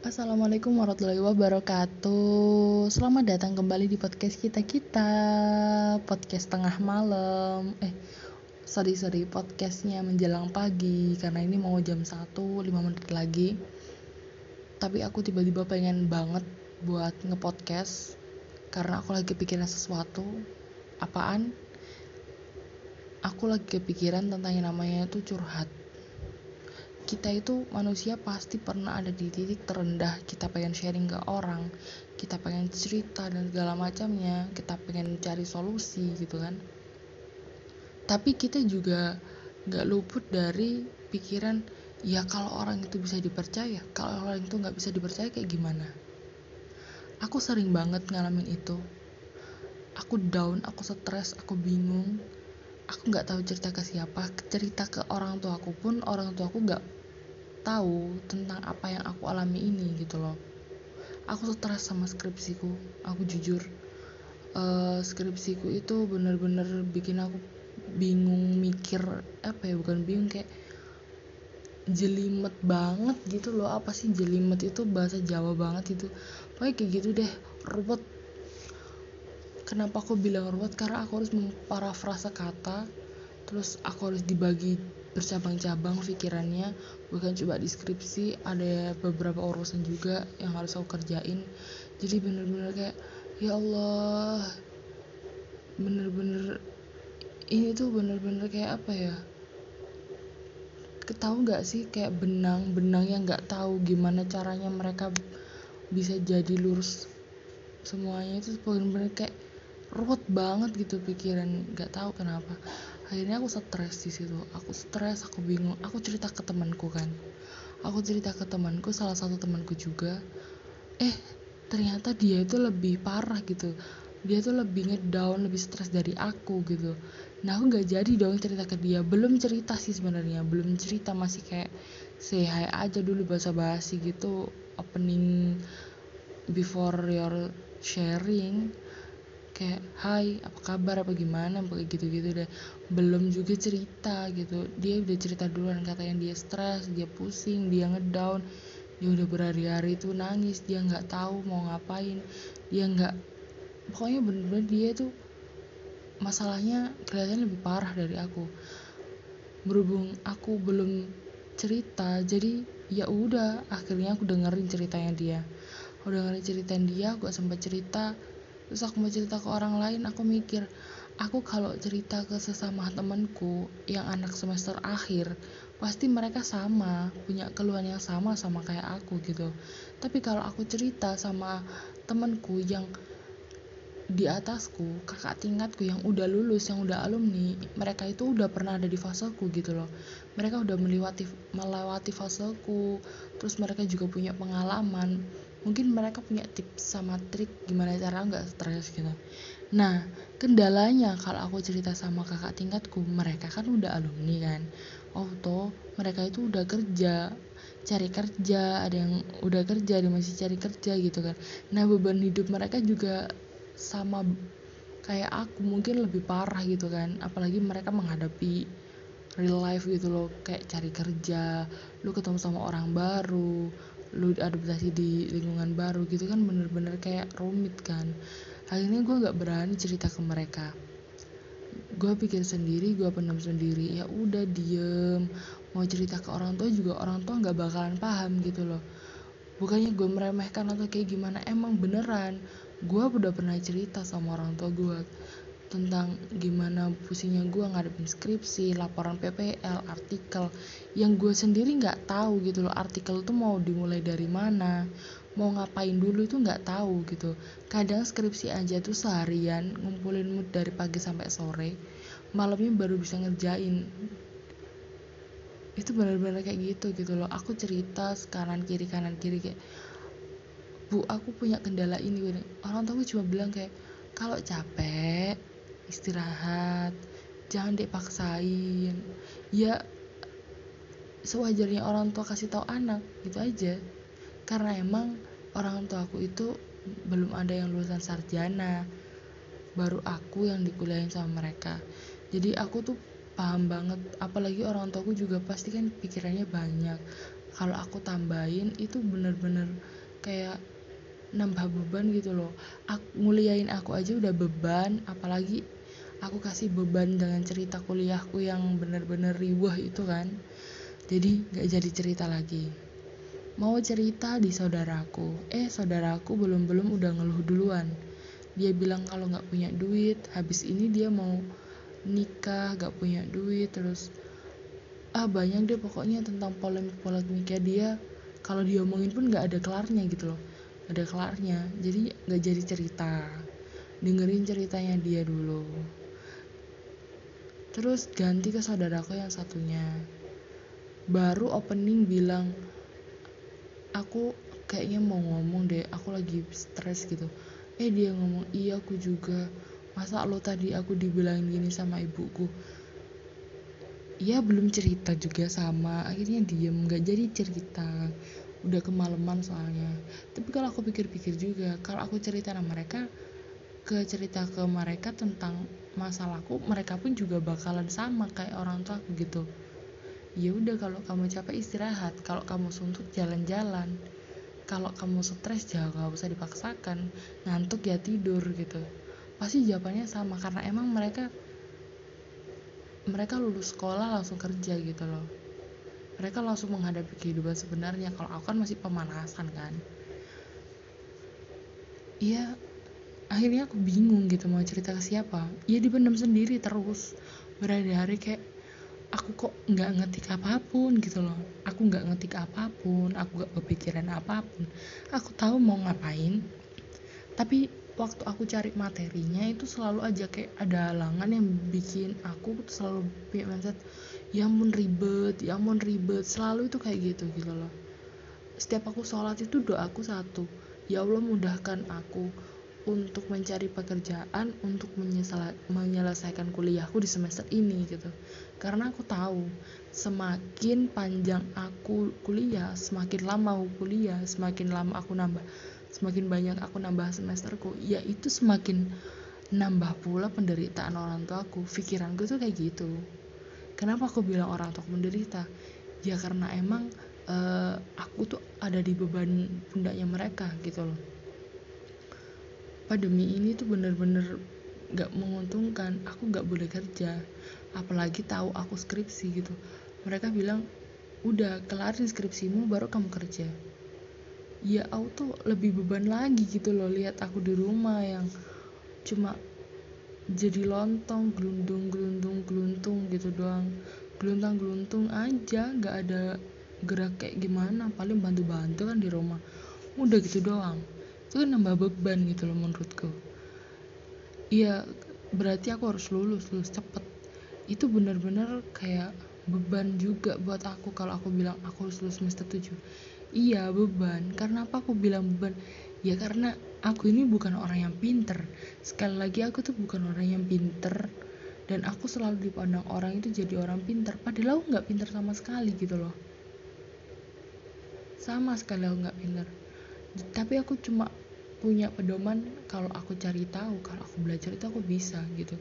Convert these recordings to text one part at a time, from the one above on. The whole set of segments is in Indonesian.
Assalamualaikum warahmatullahi wabarakatuh. Selamat datang kembali di podcast kita-kita Podcast tengah malam. Eh, sorry sorry. Podcastnya menjelang pagi Karena ini mau jam 1, 5 menit lagi. Tapi aku tiba-tiba pengen banget Buat ngepodcast Karena aku lagi kepikiran sesuatu. Apaan? Aku lagi kepikiran tentang yang namanya itu curhat kita itu manusia pasti pernah ada di titik terendah. Kita pengen sharing ke orang kita pengen cerita dan segala macamnya kita pengen cari solusi gitu kan. Tapi kita juga nggak luput dari pikiran ya kalau orang itu bisa dipercaya kalau orang itu nggak bisa dipercaya kayak gimana? Aku sering banget ngalamin itu. Aku down aku stres aku bingung. Aku nggak tahu cerita ke siapa. Cerita ke orang tua aku pun orang tua aku nggak tahu tentang apa yang aku alami ini gitu loh. Aku stres sama skripsiku aku jujur. Uh, skripsiku itu bener-bener bikin aku bingung mikir apa ya bukan bingung kayak jelimet banget gitu loh. Apa sih jelimet itu? Bahasa Jawa banget itu. Pokoknya kayak gitu deh ruwet. Kenapa aku bilang ruwet? Karena aku harus memparafrasa kata terus aku harus dibagi bercabang-cabang pikirannya bukan coba deskripsi ada beberapa urusan juga yang harus aku kerjain. Jadi bener-bener kayak ya Allah. Bener-bener ini tuh bener-bener kayak apa ya? Ketahu nggak sih kayak benang benang yang nggak tahu gimana caranya mereka bisa jadi lurus semuanya itu bener-bener kayak ruwet banget gitu pikiran nggak tahu kenapa akhirnya aku stres di situ. Aku stres aku bingung. Aku cerita ke temanku kan. Aku cerita ke temanku salah satu temanku juga. Eh ternyata dia itu lebih parah gitu. Dia tuh lebih ngedown lebih stres dari aku gitu. Nah aku nggak jadi dong cerita ke dia. Belum cerita sih sebenarnya. Belum cerita masih kayak say aja dulu bahasa basi gitu. Opening before your sharing kayak hai apa kabar? Apa gimana? Kayak gitu-gitu deh. Belum juga cerita gitu. Dia udah cerita duluan katanya dia stres dia pusing dia ngedown. Dia udah berhari-hari tuh nangis dia nggak tahu mau ngapain. Dia nggak pokoknya bener-bener dia tuh masalahnya kelihatannya lebih parah dari aku. Berhubung aku belum cerita jadi ya udah akhirnya aku dengerin ceritanya dia. Aku dengerin ceritain dia aku sempat cerita terus aku mau cerita ke orang lain aku mikir aku kalau cerita ke sesama temanku yang anak semester akhir pasti mereka sama punya keluhan yang sama sama kayak aku gitu. Tapi kalau aku cerita sama temanku yang di atasku kakak tingkatku yang udah lulus yang udah alumni mereka itu udah pernah ada di faseku gitu loh. Mereka udah melewati melewati faseku terus mereka juga punya pengalaman mungkin mereka punya tips sama trik gimana cara nggak stres gitu. Nah kendalanya kalau aku cerita sama kakak tingkatku mereka kan udah alumni kan. Oh toh mereka itu udah kerja cari kerja ada yang udah kerja ada masih cari kerja gitu kan. Nah beban hidup mereka juga sama kayak aku mungkin lebih parah gitu kan. Apalagi mereka menghadapi real life gitu loh kayak cari kerja lu ketemu sama orang baru lu adaptasi di lingkungan baru gitu kan bener-bener kayak rumit kan. Akhirnya gue gak berani cerita ke mereka. Gue pikir sendiri gue pendam sendiri ya udah diem. Mau cerita ke orang tua juga orang tua nggak bakalan paham gitu loh. Bukannya gue meremehkan atau kayak gimana emang beneran. Gue udah pernah cerita sama orang tua gue tentang gimana pusingnya gue ngadepin skripsi, laporan PPL, artikel. Yang gue sendiri nggak tahu gitu loh artikel tuh mau dimulai dari mana mau ngapain dulu itu nggak tahu gitu. Kadang skripsi aja tuh seharian ngumpulin mood dari pagi sampai sore malamnya baru bisa ngerjain. Itu benar-benar kayak gitu gitu loh. Aku cerita kanan kiri kanan kiri kayak bu aku punya kendala ini orang tua cuma bilang kayak kalau capek istirahat. Jangan dipaksain ya sewajarnya orang tua kasih tahu anak gitu aja. Karena emang orang tua aku itu belum ada yang lulusan sarjana. Baru aku yang dikuliahin sama mereka. Jadi aku tuh paham banget apalagi orang tuaku juga pasti kan pikirannya banyak. Kalau aku tambahin itu bener-bener kayak nambah beban gitu loh. Aku, nguliain aku aja udah beban apalagi aku kasih beban dengan cerita kuliahku yang bener-bener riwah itu kan. Jadi gak jadi cerita lagi. Mau cerita di saudaraku. Eh saudaraku belum-belum udah ngeluh duluan. Dia bilang kalau nggak punya duit habis ini dia mau nikah gak punya duit terus ah banyak deh pokoknya tentang polemik-polemiknya dia. Kalau diomongin pun nggak ada kelarnya gitu loh. Ada kelarnya. Jadi nggak jadi cerita. Dengerin ceritanya dia dulu terus ganti ke saudaraku yang satunya. Baru opening bilang aku kayaknya mau ngomong deh aku lagi stres gitu. Eh dia ngomong iya aku juga. Masa lo tadi aku dibilangin gini sama ibuku? Iya belum cerita juga sama. Akhirnya diem nggak jadi cerita. Udah kemalaman soalnya. Tapi kalau aku pikir-pikir juga kalau aku cerita sama mereka ke cerita ke mereka tentang masalahku mereka pun juga bakalan sama kayak orang tua aku gitu. Ya udah kalau kamu capek istirahat kalau kamu suntuk jalan-jalan. Kalau kamu stres jangan nggak usah dipaksakan. Ngantuk ya tidur gitu. Pasti jawabannya sama karena emang mereka mereka lulus sekolah langsung kerja gitu loh. Mereka langsung menghadapi kehidupan sebenarnya. Kalau aku kan masih pemanasan kan. Iya akhirnya aku bingung gitu mau cerita ke siapa. Iya dipendam sendiri terus. Berhari-hari kayak aku kok nggak ngetik apa pun gitu loh. Aku nggak ngetik apa pun aku nggak berpikiran apa pun. Aku tahu mau ngapain. Tapi waktu aku cari materinya itu selalu aja kayak ada halangan yang bikin aku selalu punya mindset ya ampun ribet ya ampun ribet. Selalu itu kayak gitu gitu loh. Setiap aku sholat itu doaku satu ya Allah mudahkan aku untuk mencari pekerjaan untuk menyelesaikan kuliahku di semester ini gitu. Karena aku tahu semakin panjang aku kuliah semakin lama aku kuliah semakin lama aku nambah semakin banyak aku nambah semesterku ya itu semakin nambah pula penderitaan orang tuaku pikiranku tuh kayak gitu. Kenapa aku bilang orang tua menderita? Ya karena emang uh, aku tuh ada di beban pundaknya mereka gitu loh pandemi ini tuh bener-bener gak menguntungkan. Aku gak boleh kerja. Apalagi tahu aku skripsi gitu. Mereka bilang udah kelarin skripsimu baru kamu kerja. Ya aku tuh lebih beban lagi gitu loh lihat aku di rumah yang cuma jadi lontong gelundung gelundung geluntung gitu doang. Geluntung geluntung aja nggak ada gerak kayak gimana. Paling bantu bantu kan di rumah. Udah gitu doang itu nambah beban gitu loh menurutku. Iya berarti aku harus lulus lulus cepet. Itu bener-bener kayak beban juga buat aku kalau aku bilang aku harus lulus semester 7 iya beban. Karena apa aku bilang beban? Ya karena aku ini bukan orang yang pinter. Sekali lagi aku tuh bukan orang yang pinter. Dan aku selalu dipandang orang itu jadi orang pinter. Padahal aku nggak pinter sama sekali gitu loh. Sama sekali aku nggak pinter. Tapi aku cuma punya pedoman kalau aku cari tahu kalau aku belajar itu aku bisa gitu.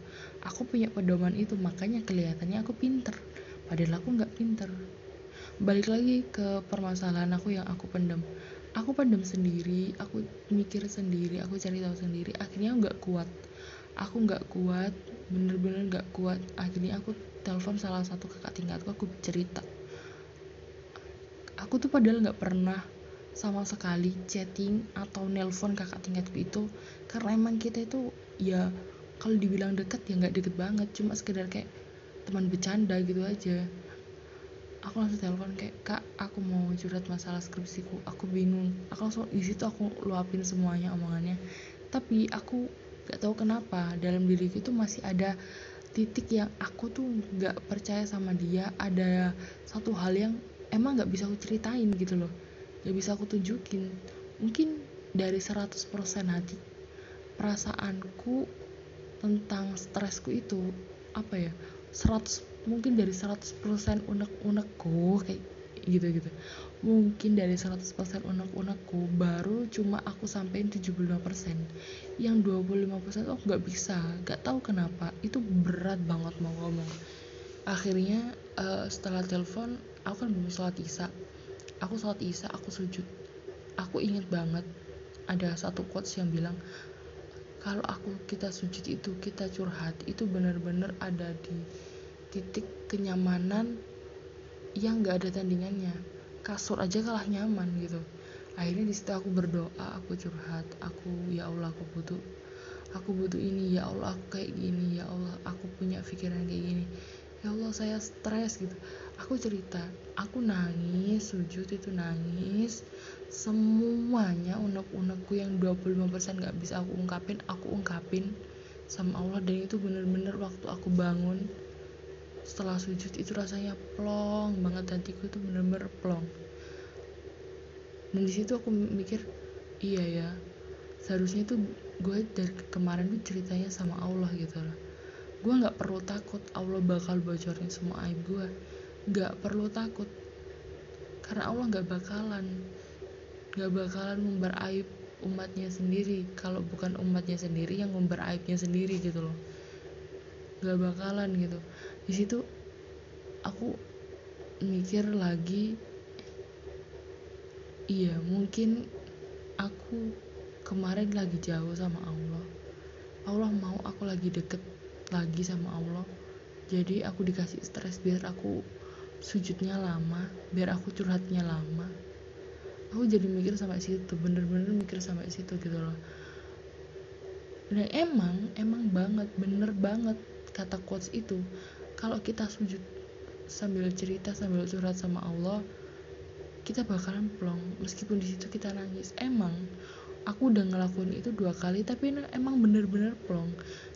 Aku punya pedoman itu makanya kelihatannya aku pinter padahal aku nggak pinter. Balik lagi ke permasalahan aku yang aku pendam. Aku pendam sendiri aku mikir sendiri aku cari tahu sendiri akhirnya nggak kuat. Aku nggak kuat bener-bener nggak kuat. Akhirnya aku telepon salah satu kakak tingkatku aku cerita. Aku tuh padahal nggak pernah sama sekali chatting atau nelpon kakak tingkatku itu karena emang kita itu ya kalau dibilang deket ya nggak deket banget. Cuma sekedar kayak teman bercanda gitu aja. Aku langsung telepon kayak kak aku mau curhat masalah skripsiku. Aku bingung. Aku langsung di situ aku luapin semuanya omongannya. Tapi aku gak tahu kenapa dalam diriku itu masih ada titik yang aku tuh gak percaya sama dia. Ada satu hal yang emang gak bisa aku ceritain gitu loh gak bisa aku tunjukin. Mungkin dari 100% hati perasaanku tentang stresku itu apa ya 100 mungkin dari 100% unek-unekku kayak gitu-gitu. Mungkin dari 100% unek-unekku baru cuma aku sampein 75% yang 25% oh nggak bisa nggak tahu kenapa. Itu berat banget mau ngomong. Akhirnya uh, setelah telepon aku kan belum sholat isya aku sholat isya aku sujud. Aku inget banget ada satu quotes yang bilang kalau aku kita sujud itu kita curhat itu benar-benar ada di titik kenyamanan yang gak ada tandingannya. Kasur aja kalah nyaman gitu. Akhirnya di situ aku berdoa aku curhat aku ya Allah aku butuh aku butuh ini ya Allah aku kayak gini ya Allah aku punya pikiran kayak gini. Ya Allah saya stres gitu. Aku cerita aku nangis sujud itu nangis. Semuanya unek-unekku yang 25% gak bisa aku ungkapin aku ungkapin sama Allah. Dan itu bener-bener waktu aku bangun setelah sujud itu rasanya plong banget hatiku itu bener-bener plong. Dan di situ aku mikir iya ya seharusnya itu gue dari kemarin tuh ceritanya sama Allah gitu loh. Gue nggak perlu takut Allah bakal bocorin semua aib gue nggak perlu takut. Karena Allah nggak bakalan gak bakalan membar aib umatnya sendiri. Kalau bukan umatnya sendiri yang membar aibnya sendiri gitu loh. Gak bakalan gitu. Di situ aku mikir lagi iya mungkin aku kemarin lagi jauh sama Allah. Allah mau aku lagi deket lagi sama Allah. Jadi aku dikasih stres biar aku sujudnya lama biar aku curhatnya lama. Aku jadi mikir sampai situ bener-bener mikir sampai situ gitu loh. Dan emang emang banget bener banget kata quotes itu. Kalau kita sujud sambil cerita sambil curhat sama Allah kita bakalan plong. Meskipun di situ kita nangis emang aku udah ngelakuin itu dua kali tapi emang bener-bener plong.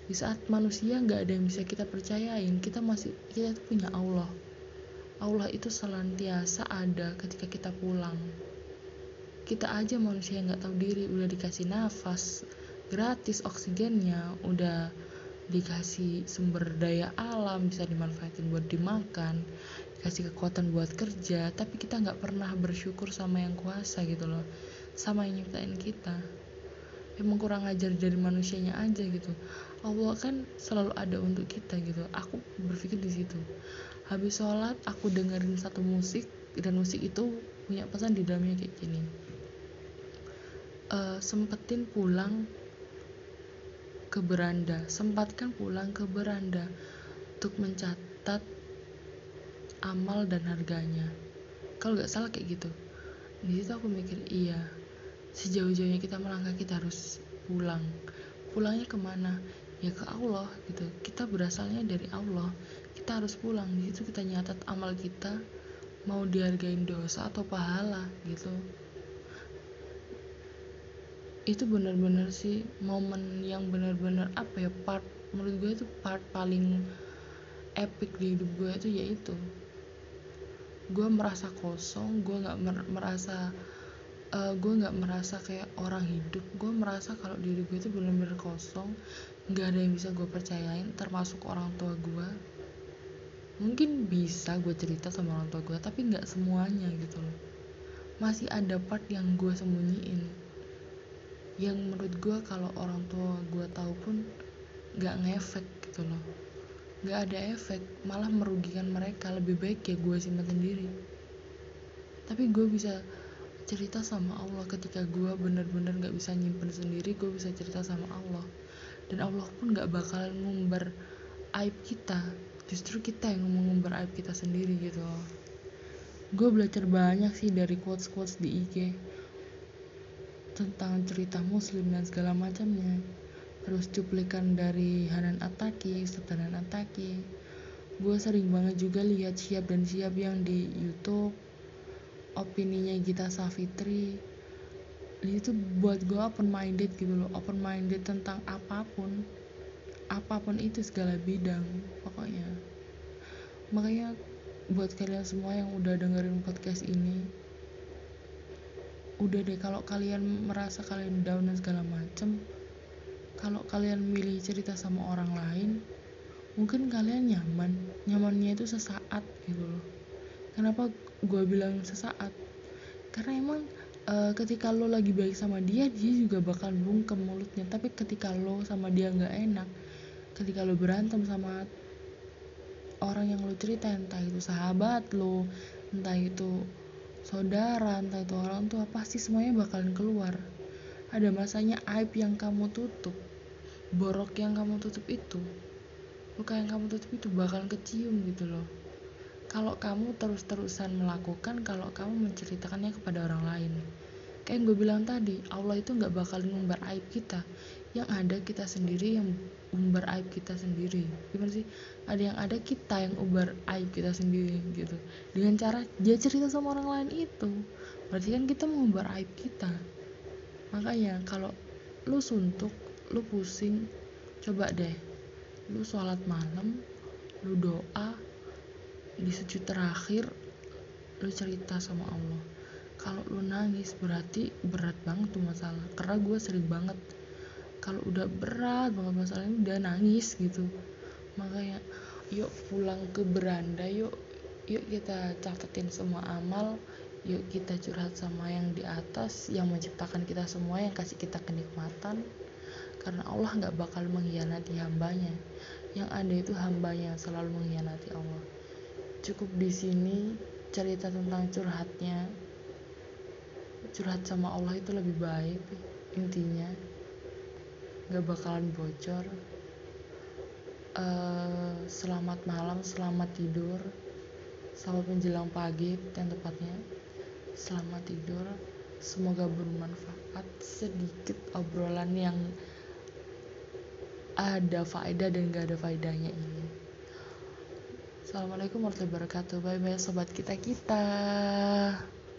Di saat manusia nggak ada yang bisa kita percayain kita masih kita punya Allah Allah itu selantiasa ada ketika kita pulang. Kita aja manusia yang nggak tahu diri udah dikasih nafas gratis oksigennya udah dikasih sumber daya alam bisa dimanfaatin buat dimakan dikasih kekuatan buat kerja tapi kita nggak pernah bersyukur sama yang kuasa gitu loh sama yang nyiptain kita. Emang kurang ajar dari manusianya aja gitu. Allah kan selalu ada untuk kita gitu. Aku berpikir di situ habis sholat aku dengerin satu musik dan musik itu punya pesan di dalamnya kayak gini. Uh, sempetin pulang ke beranda. Sempatkan pulang ke beranda untuk mencatat amal dan harganya. Kalau nggak salah kayak gitu. Di situ aku mikir iya sejauh-jauhnya kita melangkah kita harus pulang. Pulangnya ke mana? Ya ke Allah gitu. Kita berasalnya dari Allah kita harus pulang di situ kita nyatat amal kita mau dihargain dosa atau pahala gitu. Itu benar-benar sih momen yang benar-benar apa ya part menurut gue itu part paling epic di hidup gue itu yaitu gue merasa kosong gue nggak mer merasa uh, gue nggak merasa kayak orang hidup. Gue merasa kalau diri gue itu benar-benar kosong nggak ada yang bisa gue percayain termasuk orang tua gue mungkin bisa gue cerita sama orang tua gue tapi nggak semuanya gitu loh. Masih ada part yang gue sembunyiin. Yang menurut gue kalau orang tua gue tahu pun nggak ngefek gitu loh. Nggak ada efek malah merugikan mereka. Lebih baik ya gue simpan sendiri tapi gue bisa cerita sama Allah ketika gue bener-bener nggak bisa nyimpen sendiri gue bisa cerita sama Allah. Dan Allah pun nggak bakalan ngumbar aib kita justru kita yang mengumbar aib kita sendiri gitu. Gue belajar banyak sih dari quotes quotes di IG tentang cerita muslim dan segala macamnya. Terus cuplikan dari Hanan Ataki Sultan Ataki gue sering banget juga lihat siap dan siap yang di YouTube opininya Gita Safitri. Itu buat gue open minded gitu loh open minded tentang apa pun apa pun itu segala bidang pokoknya. Makanya buat kalian semua yang udah dengerin podcast ini udah deh kalau kalian merasa kalian down dan segala macem kalau kalian milih cerita sama orang lain mungkin kalian nyaman. Nyamannya itu sesaat gitu loh. Kenapa gue bilang sesaat? Karena emang e, ketika lo lagi baik sama dia dia juga bakal bungkem mulutnya. Tapi ketika lo sama dia nggak enak ketika lo berantem sama orang yang lo cerita entah itu sahabat lo entah itu saudara entah itu orang tua pasti semuanya bakalan keluar. Ada masanya aib yang kamu tutup borok yang kamu tutup itu luka yang kamu tutup itu bakalan kecium gitu loh. Kalau kamu terus-terusan melakukan kalau kamu menceritakannya kepada orang lain. Kayak yang gue bilang tadi Allah itu nggak bakal ngumbar aib kita yang ada kita sendiri yang umbar aib kita sendiri. Gimana sih? Ada yang ada kita yang umbar aib kita sendiri gitu. Dengan cara dia cerita sama orang lain itu berarti kan kita mengumbar aib kita. Makanya kalau lu suntuk lu pusing coba deh. Lu sholat malam lu doa di sujud terakhir lu cerita sama Allah. Kalau lu nangis berarti berat banget tuh masalah. Karena gue sering banget kalau udah berat banget masalahnya udah nangis gitu. Makanya yuk pulang ke beranda yuk yuk kita catetin semua amal yuk kita curhat sama yang di atas yang menciptakan kita semua yang kasih kita kenikmatan. Karena Allah nggak bakal mengkhianati hambanya. Yang ada itu hambanya yang selalu mengkhianati Allah. Cukup di sini cerita tentang curhatnya. Curhat sama Allah itu lebih baik intinya gak bakalan bocor. Uh, selamat malam selamat tidur. Selamat menjelang pagi yang tepatnya. Selamat tidur. Semoga bermanfaat. Sedikit obrolan yang ada faedah dan gak ada faedahnya ini. Assalamualaikum warahmatullahi wabarakatuh. Bye bye sobat kita kita